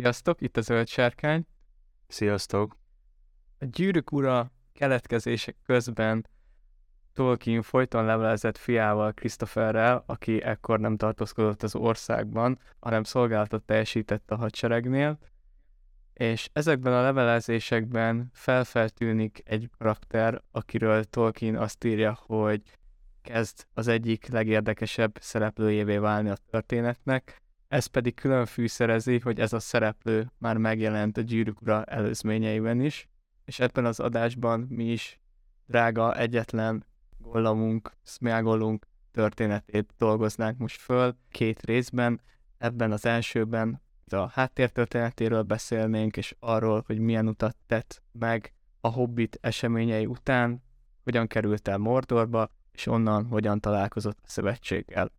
Sziasztok, itt a Zöld Sárkány. Sziasztok! A gyűrűk ura keletkezések közben Tolkien folyton levelezett fiával, Christopherrel, aki ekkor nem tartózkodott az országban, hanem szolgálatot teljesített a hadseregnél, és ezekben a levelezésekben felfeltűnik egy karakter, akiről Tolkien azt írja, hogy kezd az egyik legérdekesebb szereplőjévé válni a történetnek, ez pedig külön fűszerezi, hogy ez a szereplő már megjelent a Gyűrűk Ura előzményeiben is, és ebben az adásban mi is drága egyetlen gollamunk, Smeagolunk történetét dolgoznánk most föl két részben. Ebben az elsőben a háttértörténetéről beszélnénk, és arról, hogy milyen utat tett meg a Hobbit eseményei után, hogyan került el Mordorba, és onnan hogyan találkozott a szövetséggel.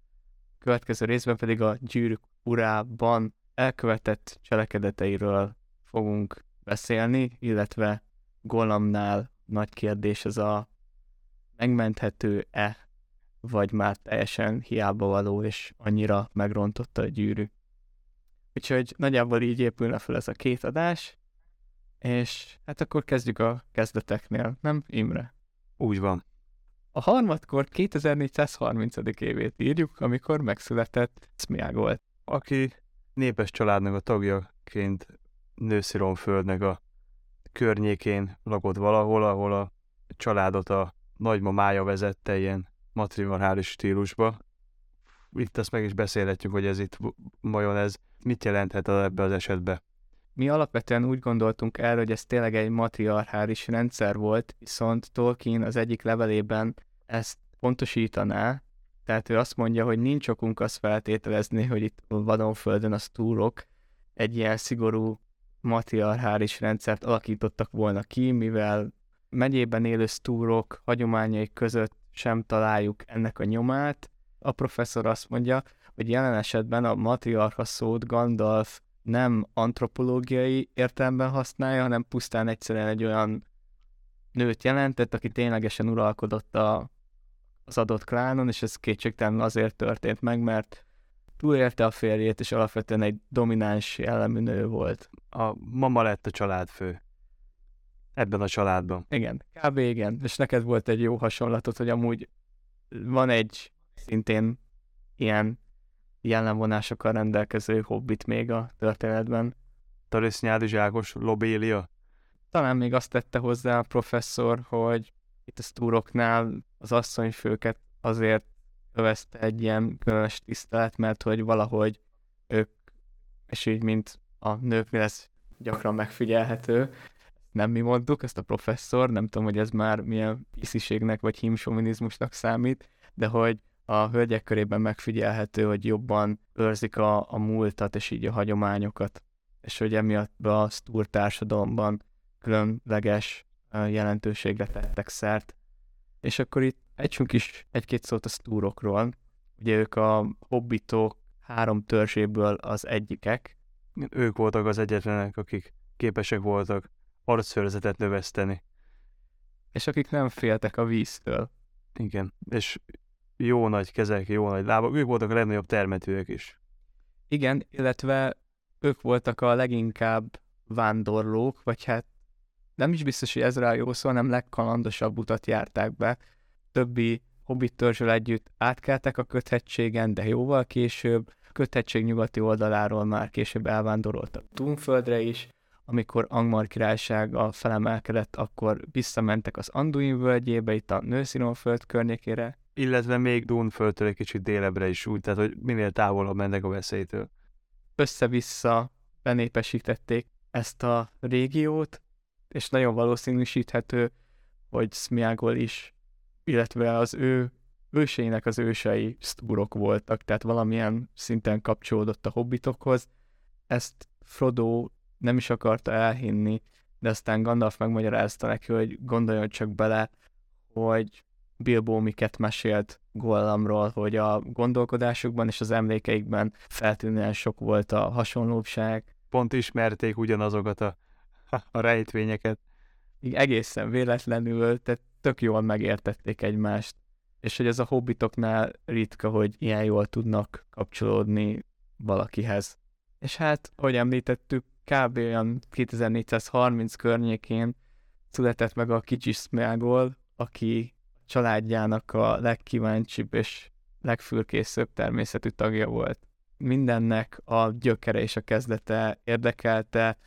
Következő részben pedig a gyűrűk urában elkövetett cselekedeteiről fogunk beszélni, illetve Golamnál nagy kérdés ez a megmenthető-e, vagy már teljesen hiába való, és annyira megrontotta a gyűrű. Úgyhogy nagyjából így épülne fel ez a két adás, és hát akkor kezdjük a kezdeteknél, nem Imre? Úgy van. A harmadkor 2430. évét írjuk, amikor megszületett Smiagolt. Aki népes családnak a tagjaként Nőszironföldnek a környékén lakott valahol, ahol a családot a nagymamája vezette ilyen matriarchális stílusba. Itt azt meg is beszélhetjük, hogy ez itt vajon ez mit jelenthet ebbe az esetbe. Mi alapvetően úgy gondoltunk el, hogy ez tényleg egy matriarchális rendszer volt, viszont Tolkien az egyik levelében ezt pontosítaná, tehát ő azt mondja, hogy nincs okunk azt feltételezni, hogy itt Vadonföldön a stúrok egy ilyen szigorú matriarchális rendszert alakítottak volna ki, mivel megyében élő stúrok hagyományai között sem találjuk ennek a nyomát. A professzor azt mondja, hogy jelen esetben a matriarcha szót Gandalf nem antropológiai értelemben használja, hanem pusztán egyszerűen egy olyan nőt jelentett, aki ténylegesen uralkodott a, az adott klánon, és ez kétségtelenül azért történt meg, mert túlélte a férjét, és alapvetően egy domináns jellemű nő volt. A mama lett a családfő. Ebben a családban. Igen, kb. igen. És neked volt egy jó hasonlatot, hogy amúgy van egy szintén ilyen jellemvonásokkal rendelkező hobbit még a történetben. Tarisznyádi zsákos Lobélia? Talán még azt tette hozzá a professzor, hogy itt a stúroknál az asszonyfőket azért övezte egy ilyen különös tisztelet, mert hogy valahogy ők, és így mint a nőknél ez gyakran megfigyelhető, nem mi mondtuk, ezt a professzor, nem tudom, hogy ez már milyen pisziségnek vagy hímsovinizmusnak számít, de hogy a hölgyek körében megfigyelhető, hogy jobban őrzik a, a múltat és így a hagyományokat, és hogy emiatt a stúr társadalomban különleges jelentőségre tettek szert. És akkor itt együnk is egy-két szót a stúrokról. Ugye ők a hobbitok három törzséből az egyikek. Ők voltak az egyetlenek, akik képesek voltak arcszörzetet növeszteni. És akik nem féltek a víztől. Igen, és jó nagy kezek, jó nagy lábak, ők voltak a legnagyobb termetőek is. Igen, illetve ők voltak a leginkább vándorlók, vagy hát nem is biztos, hogy ez rá jó szó, hanem legkalandosabb utat járták be. Többi hobbit törzsel együtt átkeltek a köthegységen, de jóval később, köthegység nyugati oldaláról már később elvándoroltak Túnföldre is, amikor Angmar királysága felemelkedett, akkor visszamentek az Anduin völgyébe, itt a Nőszínonföld környékére. Illetve még Dunföldtől egy kicsit délebre is úgy, tehát hogy minél távolabb mennek a veszélytől. Össze-vissza benépesítették ezt a régiót, és nagyon valószínűsíthető, hogy Smiagol is, illetve az ő őseinek az ősei stúrok voltak, tehát valamilyen szinten kapcsolódott a hobbitokhoz. Ezt Frodo nem is akarta elhinni, de aztán Gandalf megmagyarázta neki, hogy gondoljon csak bele, hogy Bilbo miket mesélt Gollamról, hogy a gondolkodásukban és az emlékeikben feltűnően sok volt a hasonlóság. Pont ismerték ugyanazokat a, a rejtvényeket. Így egészen véletlenül, tehát tök jól megértették egymást. És hogy ez a hobbitoknál ritka, hogy ilyen jól tudnak kapcsolódni valakihez. És hát, ahogy említettük, kb. olyan 2430 környékén született meg a kicsi Smeagol, aki családjának a legkíváncsibb és legfürkészőbb természetű tagja volt. Mindennek a gyökere és a kezdete érdekelte,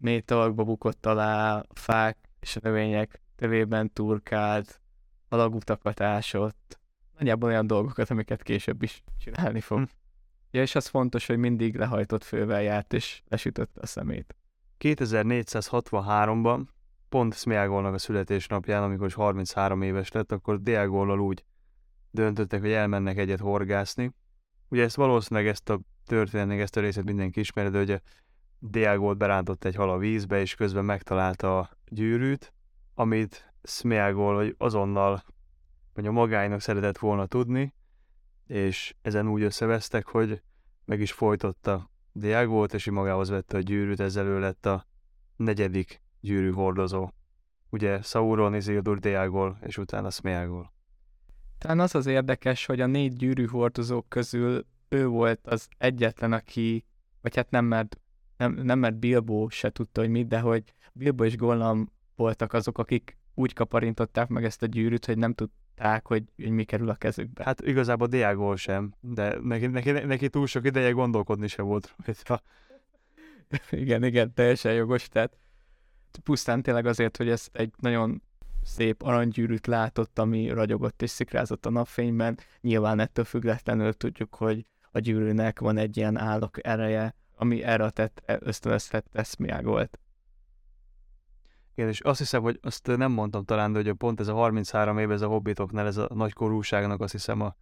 mély talakba bukott alá, fák és növények tövében turkált, alagutakat ásott, nagyjából olyan dolgokat, amiket később is csinálni fog. Ja, és az fontos, hogy mindig lehajtott fővel járt, és lesütötte a szemét. 2463-ban, pont Smeagolnak a születésnapján, amikor is 33 éves lett, akkor Deagollal úgy döntöttek, hogy elmennek egyet horgászni. Ugye ezt valószínűleg ezt a történetnek, ezt a részét mindenki ismeri, de hogy Deagolt berántott egy hal a vízbe, és közben megtalálta a gyűrűt, amit Smeagol vagy azonnal hogy a magáinak szeretett volna tudni, és ezen úgy összevesztek, hogy meg is folytotta Diágót, és magához vette a gyűrűt, ezzel ő lett a negyedik gyűrű hordozó. Ugye Sauron, Isildur, Diágol, és utána Smeagol. Talán az az érdekes, hogy a négy gyűrű hordozók közül ő volt az egyetlen, aki, vagy hát nem mert, nem, nem mert Bilbo se tudta, hogy mit, de hogy Bilbo és Gollum voltak azok, akik úgy kaparintották meg ezt a gyűrűt, hogy nem tud, tudták, hogy, hogy mi kerül a kezükbe. Hát igazából Diágol sem, de neki, neki, neki túl sok ideje gondolkodni se volt rajta. igen, igen, teljesen jogos, tehát pusztán tényleg azért, hogy ezt egy nagyon szép aranygyűrűt látott, ami ragyogott és szikrázott a napfényben. Nyilván ettől függetlenül tudjuk, hogy a gyűrűnek van egy ilyen állok ereje, ami erre a tett ösztönözhette Smiágolt. Igen, és azt hiszem, hogy azt nem mondtam talán, de hogy pont ez a 33 év, ez a hobbitoknál, ez a nagykorúságnak azt hiszem a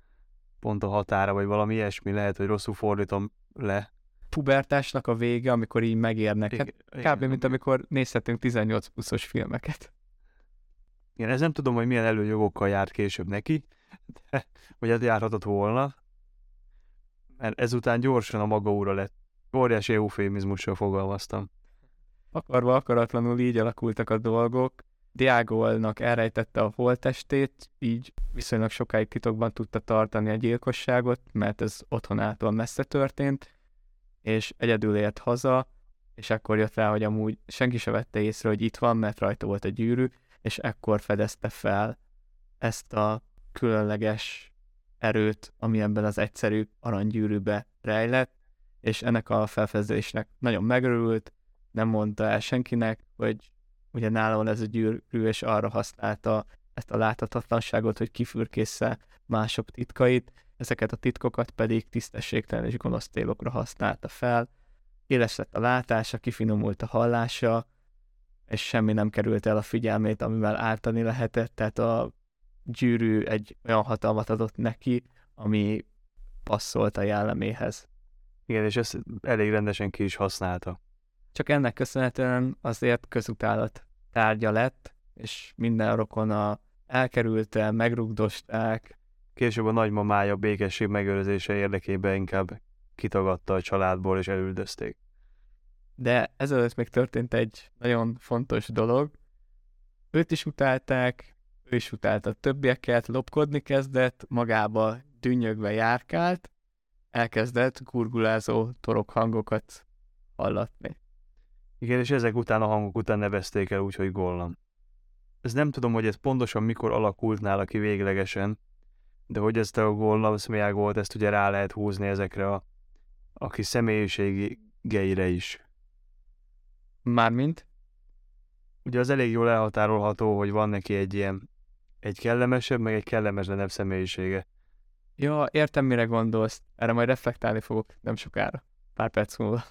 pont a határa, vagy valami ilyesmi lehet, hogy rosszul fordítom le. Pubertásnak a vége, amikor így megérnek. Hát igen, kb. Igen, mint amikor nézhetünk 18 pluszos filmeket. Igen, ez nem tudom, hogy milyen előjogokkal járt később neki, de, vagy hát járhatott volna, mert ezután gyorsan a maga úra lett. Óriási eufémizmussal fogalmaztam. Akarva akaratlanul így alakultak a dolgok. Diágolnak elrejtette a holtestét, így viszonylag sokáig titokban tudta tartani a gyilkosságot, mert ez otthonától messze történt, és egyedül ért haza, és akkor jött rá, hogy amúgy senki se vette észre, hogy itt van, mert rajta volt a gyűrű, és ekkor fedezte fel ezt a különleges erőt, ami ebben az egyszerű aranygyűrűbe rejlett, és ennek a felfedezésnek nagyon megörült, nem mondta el senkinek, hogy ugye nála van ez a gyűrű, és arra használta ezt a láthatatlanságot, hogy kifürkészze mások titkait, ezeket a titkokat pedig tisztességtelen és gonosz célokra használta fel. Éles lett a látása, kifinomult a hallása, és semmi nem került el a figyelmét, amivel ártani lehetett, tehát a gyűrű egy olyan hatalmat adott neki, ami passzolt a jelleméhez. Igen, és ezt elég rendesen ki is használta csak ennek köszönhetően azért közutálat tárgya lett, és minden rokona elkerülte, megrugdosták. Később a nagymamája békesség megőrzése érdekében inkább kitagadta a családból, és elüldözték. De ezelőtt még történt egy nagyon fontos dolog. Őt is utálták, ő is utálta többieket, lopkodni kezdett, magába dünnyögve járkált, elkezdett gurgulázó torok hangokat hallatni. Igen, és ezek után a hangok után nevezték el úgy, hogy Gollam. Ez nem tudom, hogy ez pontosan mikor alakult nála ki véglegesen, de hogy ezt a Gollam volt, ezt ugye rá lehet húzni ezekre a aki személyiségeire is. Mármint? Ugye az elég jól elhatárolható, hogy van neki egy ilyen egy kellemesebb, meg egy kellemetlenebb személyisége. Ja, értem, mire gondolsz. Erre majd reflektálni fogok nem sokára. Pár perc múlva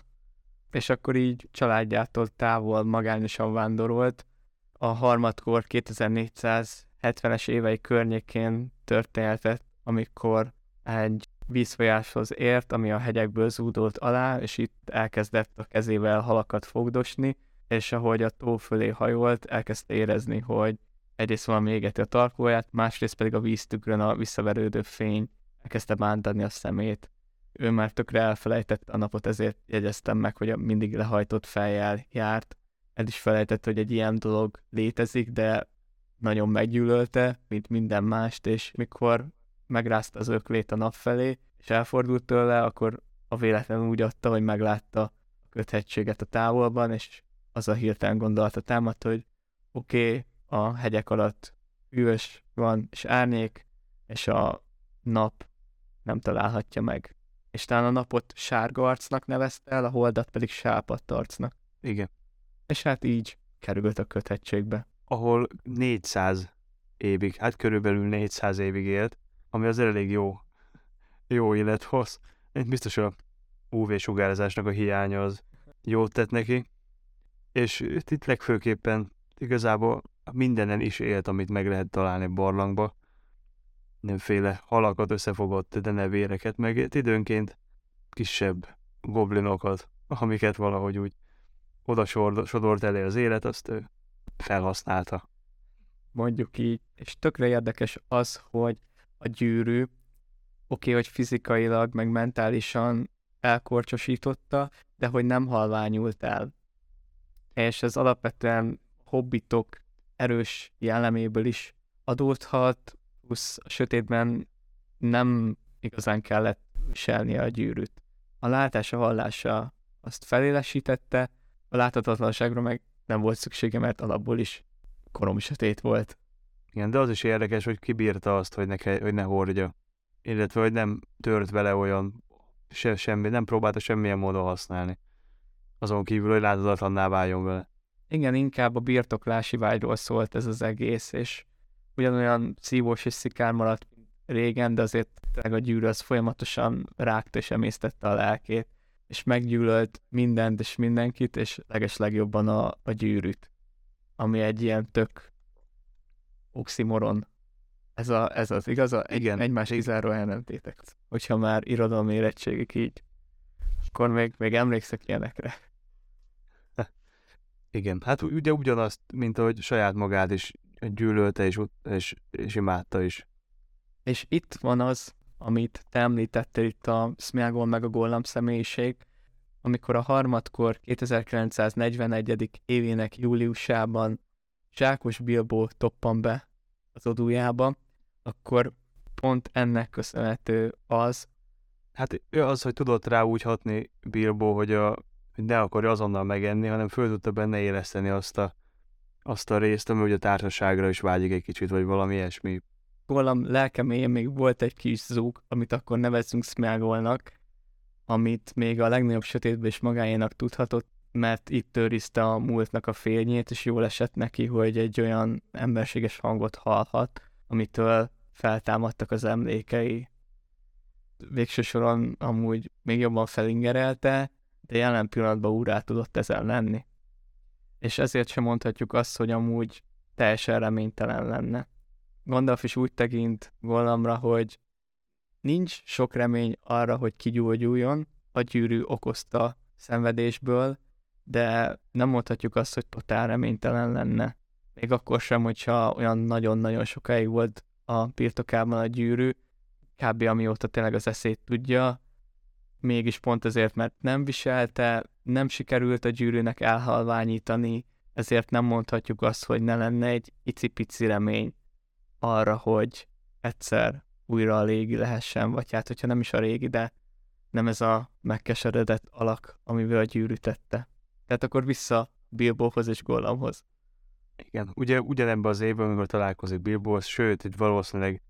és akkor így családjától távol magányosan vándorolt. A harmadkor 2470-es évei környékén történhetett, amikor egy vízfolyáshoz ért, ami a hegyekből zúdult alá, és itt elkezdett a kezével halakat fogdosni, és ahogy a tó fölé hajolt, elkezdte érezni, hogy egyrészt valami égeti a tarkóját, másrészt pedig a víztükrön a visszaverődő fény elkezdte bántani a szemét ő már tökre elfelejtette a napot, ezért jegyeztem meg, hogy mindig lehajtott fejjel járt. El is felejtett, hogy egy ilyen dolog létezik, de nagyon meggyűlölte, mint minden mást, és mikor megrázta az öklét a nap felé, és elfordult tőle, akkor a véletlen úgy adta, hogy meglátta a köthegységet a távolban, és az a hirtelen gondolata támadt, hogy oké, okay, a hegyek alatt hűvös van, és árnyék, és a nap nem találhatja meg. És talán a napot sárga arcnak nevezte el, a holdat pedig sápadt arcnak. Igen. És hát így került a köthegységbe. Ahol 400 évig, hát körülbelül 400 évig élt, ami az elég jó, jó élethoz. Biztos a UV-sugárzásnak a hiánya az jót tett neki. És itt legfőképpen igazából mindenen is élt, amit meg lehet találni barlangba. Nemféle halakat összefogott denevéreket, meg időnként kisebb goblinokat, amiket valahogy úgy oda sodort elé az élet, azt ő felhasználta. Mondjuk így. És tökre érdekes az, hogy a gyűrű, oké, okay, hogy fizikailag, meg mentálisan elkorcsosította, de hogy nem halványult el. És ez alapvetően hobbitok erős jelleméből is adódhat, plusz a sötétben nem igazán kellett viselni a gyűrűt. A látása, hallása azt felélesítette, a láthatatlanságra meg nem volt szüksége, mert alapból is korom sötét volt. Igen, de az is érdekes, hogy kibírta azt, hogy ne, hogy ne hordja. Illetve, hogy nem tört vele olyan se, semmi, nem próbálta semmilyen módon használni. Azon kívül, hogy láthatatlanná váljon vele. Igen, inkább a birtoklási vágyról szólt ez az egész, és ugyanolyan szívós és szikár maradt régen, de azért a gyűrű az folyamatosan rágta és emésztette a lelkét, és meggyűlölt mindent és mindenkit, és leges legjobban a, a gyűrűt, ami egy ilyen tök oximoron. Ez, a, ez az igaz? A, Igen. Egymás kizáró ellentétek. Hogyha már irodalmi érettségik így, akkor még, még emlékszek ilyenekre. Igen, hát ugye ugyanazt, mint ahogy saját magát is gyűlölte és, és, és imádta is. És itt van az, amit te említettél itt a Smeagol meg a Gollam személyiség, amikor a harmadkor 2941. évének júliusában Zsákos Bilbo toppan be az odújába, akkor pont ennek köszönhető az. Hát ő az, hogy tudott rá úgy hatni Bilbo, hogy, a, hogy ne akarja azonnal megenni, hanem föl tudta benne éleszteni azt a, azt a részt, ami ugye a társaságra is vágyik egy kicsit, vagy valami ilyesmi. Gollam lelkeméjén még volt egy kis zúg, amit akkor nevezünk Smeagolnak, amit még a legnagyobb sötétben is magáénak tudhatott, mert itt őrizte a múltnak a fényét, és jól esett neki, hogy egy olyan emberséges hangot hallhat, amitől feltámadtak az emlékei. Végső soron amúgy még jobban felingerelte, de jelen pillanatban úrá tudott ezen lenni. És ezért sem mondhatjuk azt, hogy amúgy teljesen reménytelen lenne. Gandalf is úgy tekint Gollamra, hogy nincs sok remény arra, hogy kigyógyuljon, a gyűrű okozta szenvedésből, de nem mondhatjuk azt, hogy totál reménytelen lenne. Még akkor sem, hogyha olyan nagyon-nagyon sokáig volt a birtokában a gyűrű, kb. amióta tényleg az eszét tudja, mégis pont azért, mert nem viselte, nem sikerült a gyűrűnek elhalványítani, ezért nem mondhatjuk azt, hogy ne lenne egy icipici remény arra, hogy egyszer újra a régi lehessen, vagy hát, hogyha nem is a régi, de nem ez a megkeseredett alak, amivel a gyűrű tette. Tehát akkor vissza Bilbohoz és Gollamhoz. Igen, ugye ugyanebben az évben, amikor találkozik Bilbo, sőt, itt valószínűleg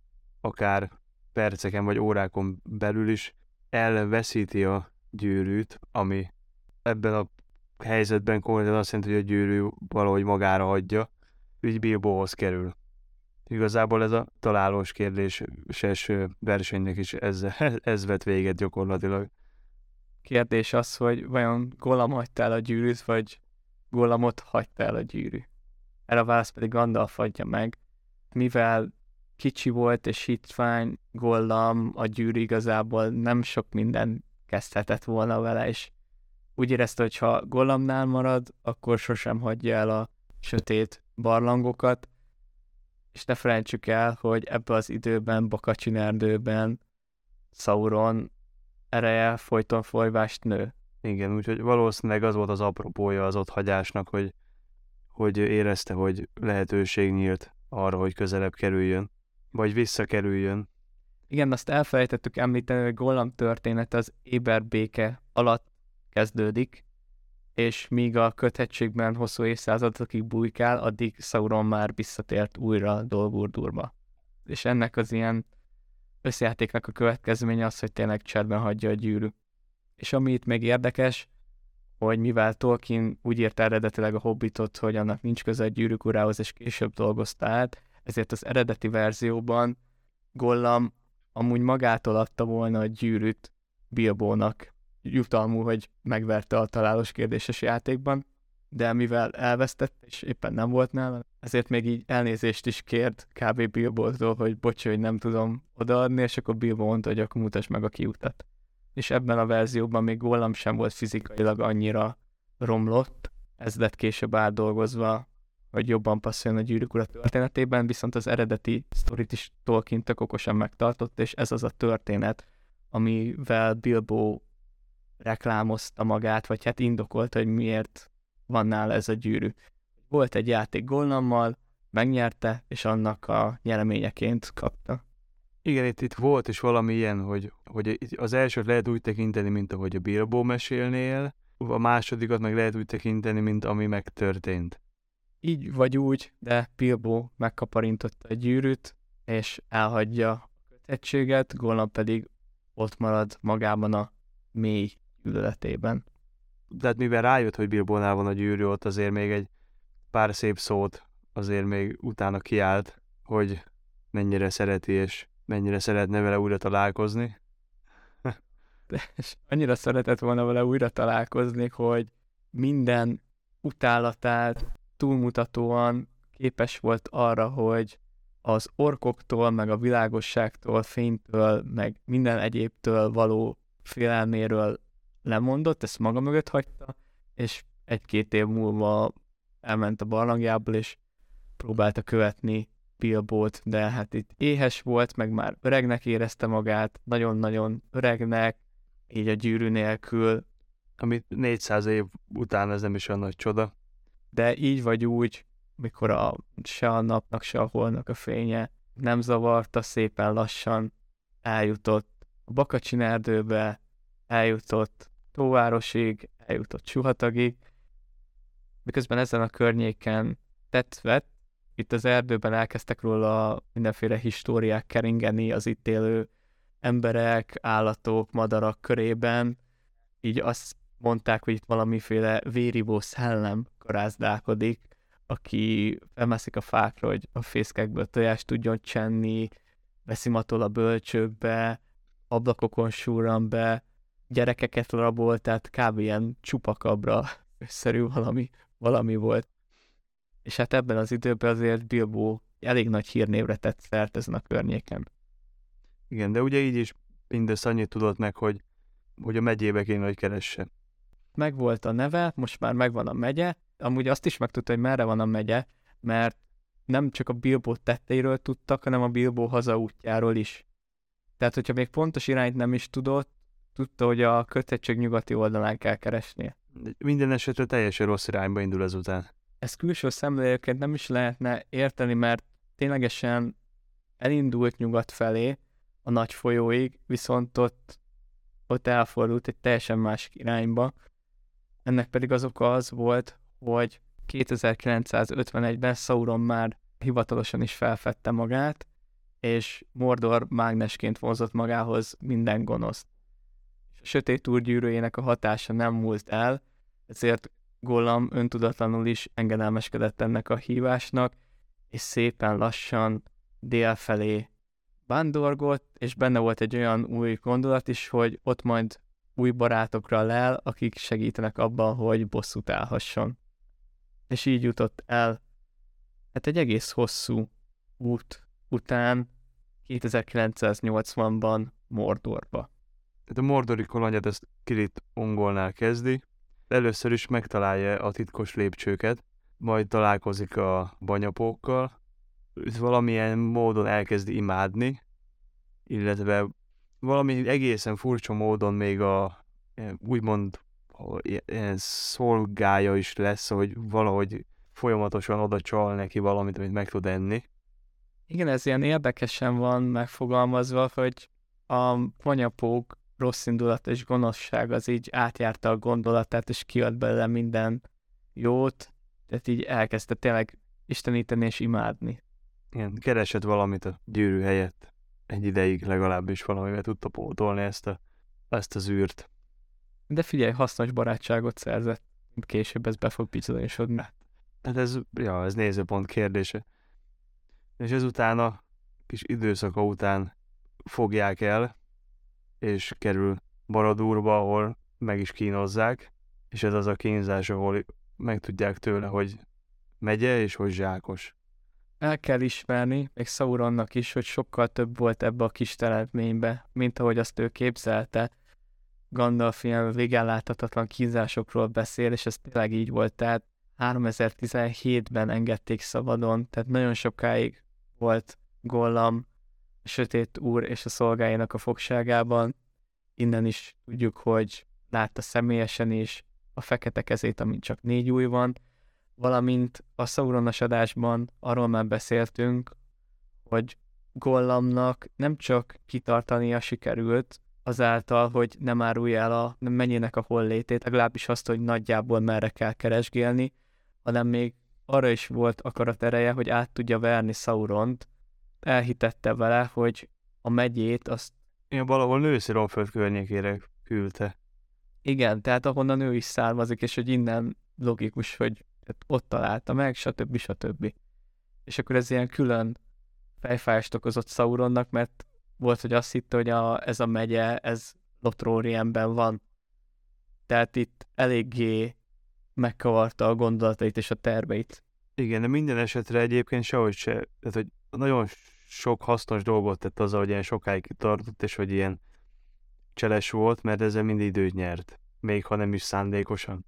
akár perceken vagy órákon belül is elveszíti a gyűrűt, ami ebben a helyzetben konkrétan azt jelenti, hogy a gyűrű valahogy magára hagyja, így Bilbohoz kerül. Igazából ez a találós kérdéses versenynek is ez, ez vett véget gyakorlatilag. Kérdés az, hogy vajon Gollum hagyta el a gyűrűt, vagy Gollamot hagyta el a gyűrű. Erre a válasz pedig Gandalf adja meg, mivel kicsi volt és hitvány Gollam, a gyűrű igazából nem sok minden kezdhetett volna vele, és úgy érezte, hogy ha Gollamnál marad, akkor sosem hagyja el a sötét barlangokat, és ne felejtsük el, hogy ebbe az időben, Bakacsin erdőben Sauron ereje folyton folyvást nő. Igen, úgyhogy valószínűleg az volt az apropója az ott hagyásnak, hogy, hogy érezte, hogy lehetőség nyílt arra, hogy közelebb kerüljön, vagy visszakerüljön. Igen, azt elfelejtettük említeni, hogy Gollam történet az Éber béke alatt kezdődik, és míg a köthetségben hosszú évszázadokig bujkál, addig Sauron már visszatért újra Dolgurdurba. És ennek az ilyen összejátéknak a következménye az, hogy tényleg cserben hagyja a gyűrű. És ami itt még érdekes, hogy mivel Tolkien úgy írta eredetileg a Hobbitot, hogy annak nincs köze a gyűrűk urához, és később dolgozta át, ezért az eredeti verzióban Gollam amúgy magától adta volna a gyűrűt Bilbónak, jutalmú, hogy megverte a találós kérdéses játékban, de mivel elvesztett, és éppen nem volt nála, ezért még így elnézést is kért kb. Bilbótól, hogy bocs, hogy nem tudom odaadni, és akkor Bilbo mondta, hogy akkor mutasd meg a kiutat. És ebben a verzióban még Gollam sem volt fizikailag annyira romlott, ez lett később átdolgozva, hogy jobban passzoljon a gyűrűk ura történetében, viszont az eredeti sztorit is Tolkien tök okosan megtartott, és ez az a történet, amivel Bilbo reklámozta magát, vagy hát indokolta, hogy miért van nála ez a gyűrű. Volt egy játék Gollammal, megnyerte, és annak a nyereményeként kapta. Igen, itt, itt volt is valami ilyen, hogy, hogy az elsőt lehet úgy tekinteni, mint ahogy a Bilbo mesélnél, a másodikat meg lehet úgy tekinteni, mint ami megtörtént. Így vagy úgy, de Bilbo megkaparintotta a gyűrűt, és elhagyja a kötettséget, Gollum pedig ott marad magában a mély gyűlöletében. Tehát mivel rájött, hogy Bilbónál van a gyűrű, ott azért még egy pár szép szót azért még utána kiállt, hogy mennyire szereti és mennyire szeretne vele újra találkozni. De, és annyira szeretett volna vele újra találkozni, hogy minden utálatát túlmutatóan képes volt arra, hogy az orkoktól, meg a világosságtól, fénytől, meg minden egyébtől való félelméről lemondott, ezt maga mögött hagyta, és egy-két év múlva elment a barlangjából, és próbálta követni Bilbót, de hát itt éhes volt, meg már öregnek érezte magát, nagyon-nagyon öregnek, így a gyűrű nélkül. Amit 400 év után ez nem is olyan nagy csoda. De így vagy úgy, mikor a, se a napnak, se a holnak a fénye nem zavarta, szépen lassan eljutott a Bakacsin erdőbe, eljutott Tóvárosig, eljutott Suhatagig, miközben ezen a környéken tett vett, itt az erdőben elkezdtek róla mindenféle históriák keringeni az itt élő emberek, állatok, madarak körében, így azt mondták, hogy itt valamiféle vérivó szellem karázdálkodik, aki felmászik a fákra, hogy a fészkekből tojást tudjon csenni, beszimatol a bölcsőkbe, ablakokon súran be, gyerekeket rabol, tehát kb. ilyen csupakabra szerű valami, valami volt. És hát ebben az időben azért Bilbo elég nagy hírnévre tett szert ezen a környéken. Igen, de ugye így is mindössze annyit tudott meg, hogy, hogy a megyébe kéne, hogy keresse. Megvolt a neve, most már megvan a megye, amúgy azt is megtudta, hogy merre van a megye, mert nem csak a Bilbo tetteiről tudtak, hanem a Bilbo hazaútjáról is. Tehát, hogyha még pontos irányt nem is tudott, tudta, hogy a kötettség nyugati oldalán kell keresnie. Minden esetre teljesen rossz irányba indul ezután. Ez külső szemlélőként nem is lehetne érteni, mert ténylegesen elindult nyugat felé, a nagy folyóig, viszont ott, ott elfordult egy teljesen másik irányba. Ennek pedig az oka az volt, hogy 2951-ben Sauron már hivatalosan is felfedte magát, és Mordor mágnesként vonzott magához minden gonoszt. Sötét úr a hatása nem múlt el, ezért Gollam öntudatlanul is engedelmeskedett ennek a hívásnak, és szépen lassan dél felé vándorgott, és benne volt egy olyan új gondolat is, hogy ott majd új barátokra lel, akik segítenek abban, hogy bosszút állhasson. És így jutott el, hát egy egész hosszú út után 2980-ban Mordorba. Tehát a mordori kolonját ezt Kirit Ungolnál kezdi. Először is megtalálja a titkos lépcsőket, majd találkozik a banyapókkal, valamilyen módon elkezdi imádni, illetve valami egészen furcsa módon még a úgymond ilyen szolgája is lesz, hogy valahogy folyamatosan oda csal neki valamit, amit meg tud enni. Igen, ez ilyen érdekesen van megfogalmazva, hogy a konyapók rossz indulat és gonoszság az így átjárta a gondolatát, és kiad belőle minden jót, tehát így elkezdte tényleg isteníteni és imádni. Igen, keresett valamit a gyűrű helyett. Egy ideig legalábbis valamivel tudta pótolni ezt, a, ezt az űrt. De figyelj, hasznos barátságot szerzett, később ez be fog bizonyosodni. Hát ez, ja, ez nézőpont kérdése. És ezután a kis időszaka után fogják el, és kerül Baradúrba, ahol meg is kínozzák, és ez az a kínzás, ahol megtudják tőle, hogy megye és hogy zsákos. El kell ismerni, még Sauronnak is, hogy sokkal több volt ebbe a kis teremtménybe, mint ahogy azt ő képzelte. Gandalf ilyen végálláthatatlan kínzásokról beszél, és ez tényleg így volt, tehát 3017-ben engedték szabadon, tehát nagyon sokáig volt Gollam, a sötét úr és a szolgáinak a fogságában. Innen is tudjuk, hogy látta személyesen is a fekete kezét, amint csak négy új van, valamint a Sauronas adásban arról már beszéltünk, hogy Gollamnak nem csak kitartania sikerült, azáltal, hogy nem árulja el a mennyinek a hollétét, legalábbis azt, hogy nagyjából merre kell keresgélni, hanem még arra is volt akarat ereje, hogy át tudja verni Sauront, elhitette vele, hogy a megyét azt... Igen, valahol Nőszironföld környékére küldte. Igen, tehát ahonnan ő is származik, és hogy innen logikus, hogy ott találta meg, stb. stb. És akkor ez ilyen külön fejfájást okozott Sauronnak, mert volt, hogy azt hitte, hogy a, ez a megye, ez Lothlórienben van. Tehát itt eléggé megkavarta a gondolatait és a terveit. Igen, de minden esetre egyébként sehogy se, tehát hogy nagyon sok hasznos dolgot tett azzal, hogy ilyen sokáig tartott, és hogy ilyen cseles volt, mert ezzel mind időt nyert, még ha nem is szándékosan.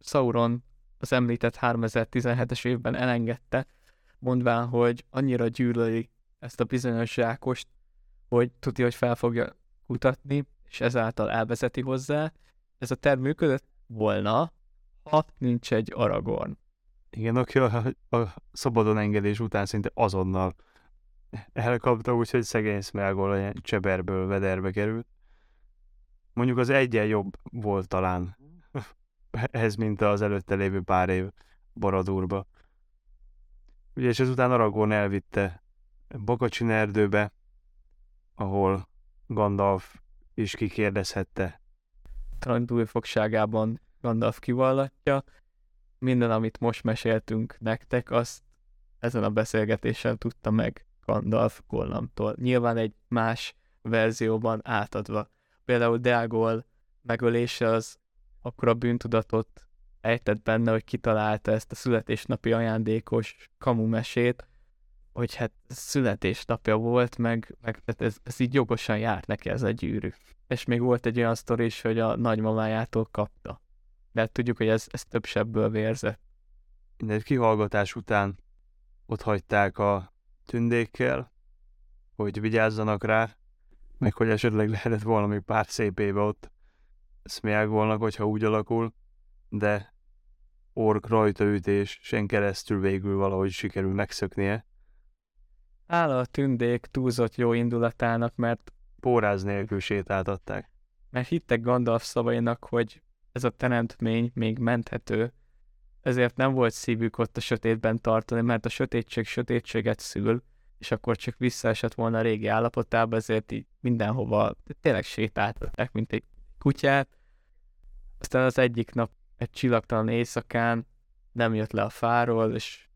Sauron az említett 3017-es évben elengedte, mondván, hogy annyira gyűlöli ezt a bizonyos zsákost, hogy tudja, hogy fel fogja kutatni, és ezáltal elvezeti hozzá. Ez a terv működött volna, ha nincs egy Aragorn. Igen, aki a, a szabadon engedés után szinte azonnal elkapta, úgyhogy szegény Smelgol cseberből vederbe került. Mondjuk az egyen jobb volt talán ez, mint az előtte lévő pár év Baradúrba. Ugye, és ezután Aragorn elvitte Bakacsin erdőbe, ahol Gandalf is kikérdezhette. Trandúj fogságában Gandalf kivallatja. Minden, amit most meséltünk nektek, azt ezen a beszélgetésen tudta meg Gandalf Gollamtól. Nyilván egy más verzióban átadva. Például Deagol megölése az akkor a bűntudatot ejtett benne, hogy kitalálta ezt a születésnapi ajándékos kamu mesét, hogy hát születésnapja volt, meg, meg tehát ez, ez így jogosan járt neki ez a gyűrű. És még volt egy olyan sztori is, hogy a nagymamájától kapta. De hát tudjuk, hogy ez, ez több sebből vérzett. Egy kihallgatás után ott hagyták a tündékkel, hogy vigyázzanak rá, meg hogy esetleg lehetett valami pár szép éve ott Smeagolnak, hogyha úgy alakul, de ork rajtaütés sen keresztül végül valahogy sikerül megszöknie. Hála a tündék túlzott jó indulatának, mert póráz nélkül sétáltatták. Mert hittek Gandalf szavainak, hogy ez a teremtmény még menthető, ezért nem volt szívük ott a sötétben tartani, mert a sötétség sötétséget szül, és akkor csak visszaesett volna a régi állapotába, ezért így mindenhova tényleg sétáltatták, mint egy kutyát. Aztán az egyik nap egy csillagtalan éjszakán nem jött le a fáról, és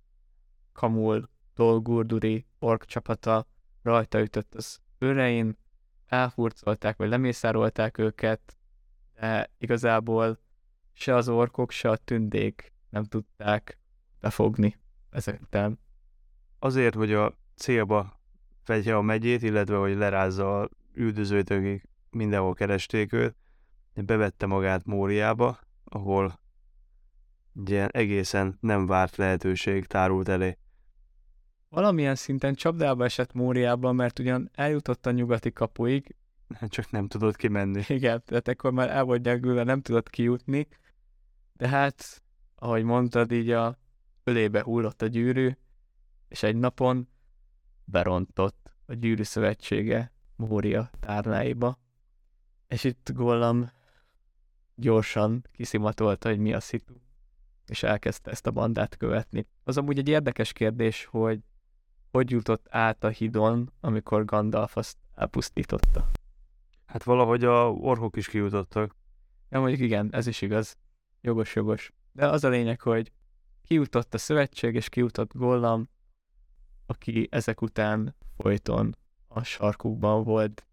Kamul Dolgurduri ork csapata rajta ütött az őrein, elhurcolták, vagy lemészárolták őket, de igazából se az orkok, se a tündék nem tudták befogni ezekben. Azért, hogy a célba vegye a megyét, illetve hogy lerázza a üldözőt, akik mindenhol keresték őt, bevette magát Móriába, ahol egy ilyen egészen nem várt lehetőség tárult elé. Valamilyen szinten csapdába esett Móriában, mert ugyan eljutott a nyugati kapuig. Csak nem tudott kimenni. Igen, tehát akkor már el volt gyengülve, nem tudott kijutni. De hát, ahogy mondtad, így a ölébe hullott a gyűrű, és egy napon berontott a gyűrű szövetsége Mória tárnáiba. És itt Gollam gyorsan kiszimatolta, hogy mi a szitu, és elkezdte ezt a bandát követni. Az amúgy egy érdekes kérdés, hogy hogy jutott át a hidon, amikor Gandalf azt elpusztította. Hát valahogy a orkok is kijutottak. Ja, mondjuk igen, ez is igaz. Jogos, jogos. De az a lényeg, hogy kijutott a szövetség, és kijutott Gollam, aki ezek után folyton a sarkukban volt.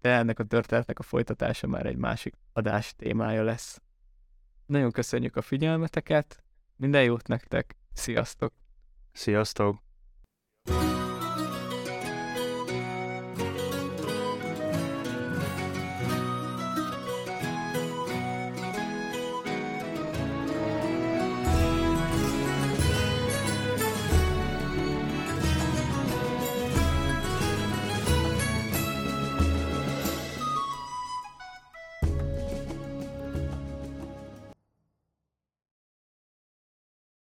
De ennek a történetnek a folytatása már egy másik adás témája lesz. Nagyon köszönjük a figyelmeteket, minden jót nektek, sziasztok! Sziasztok!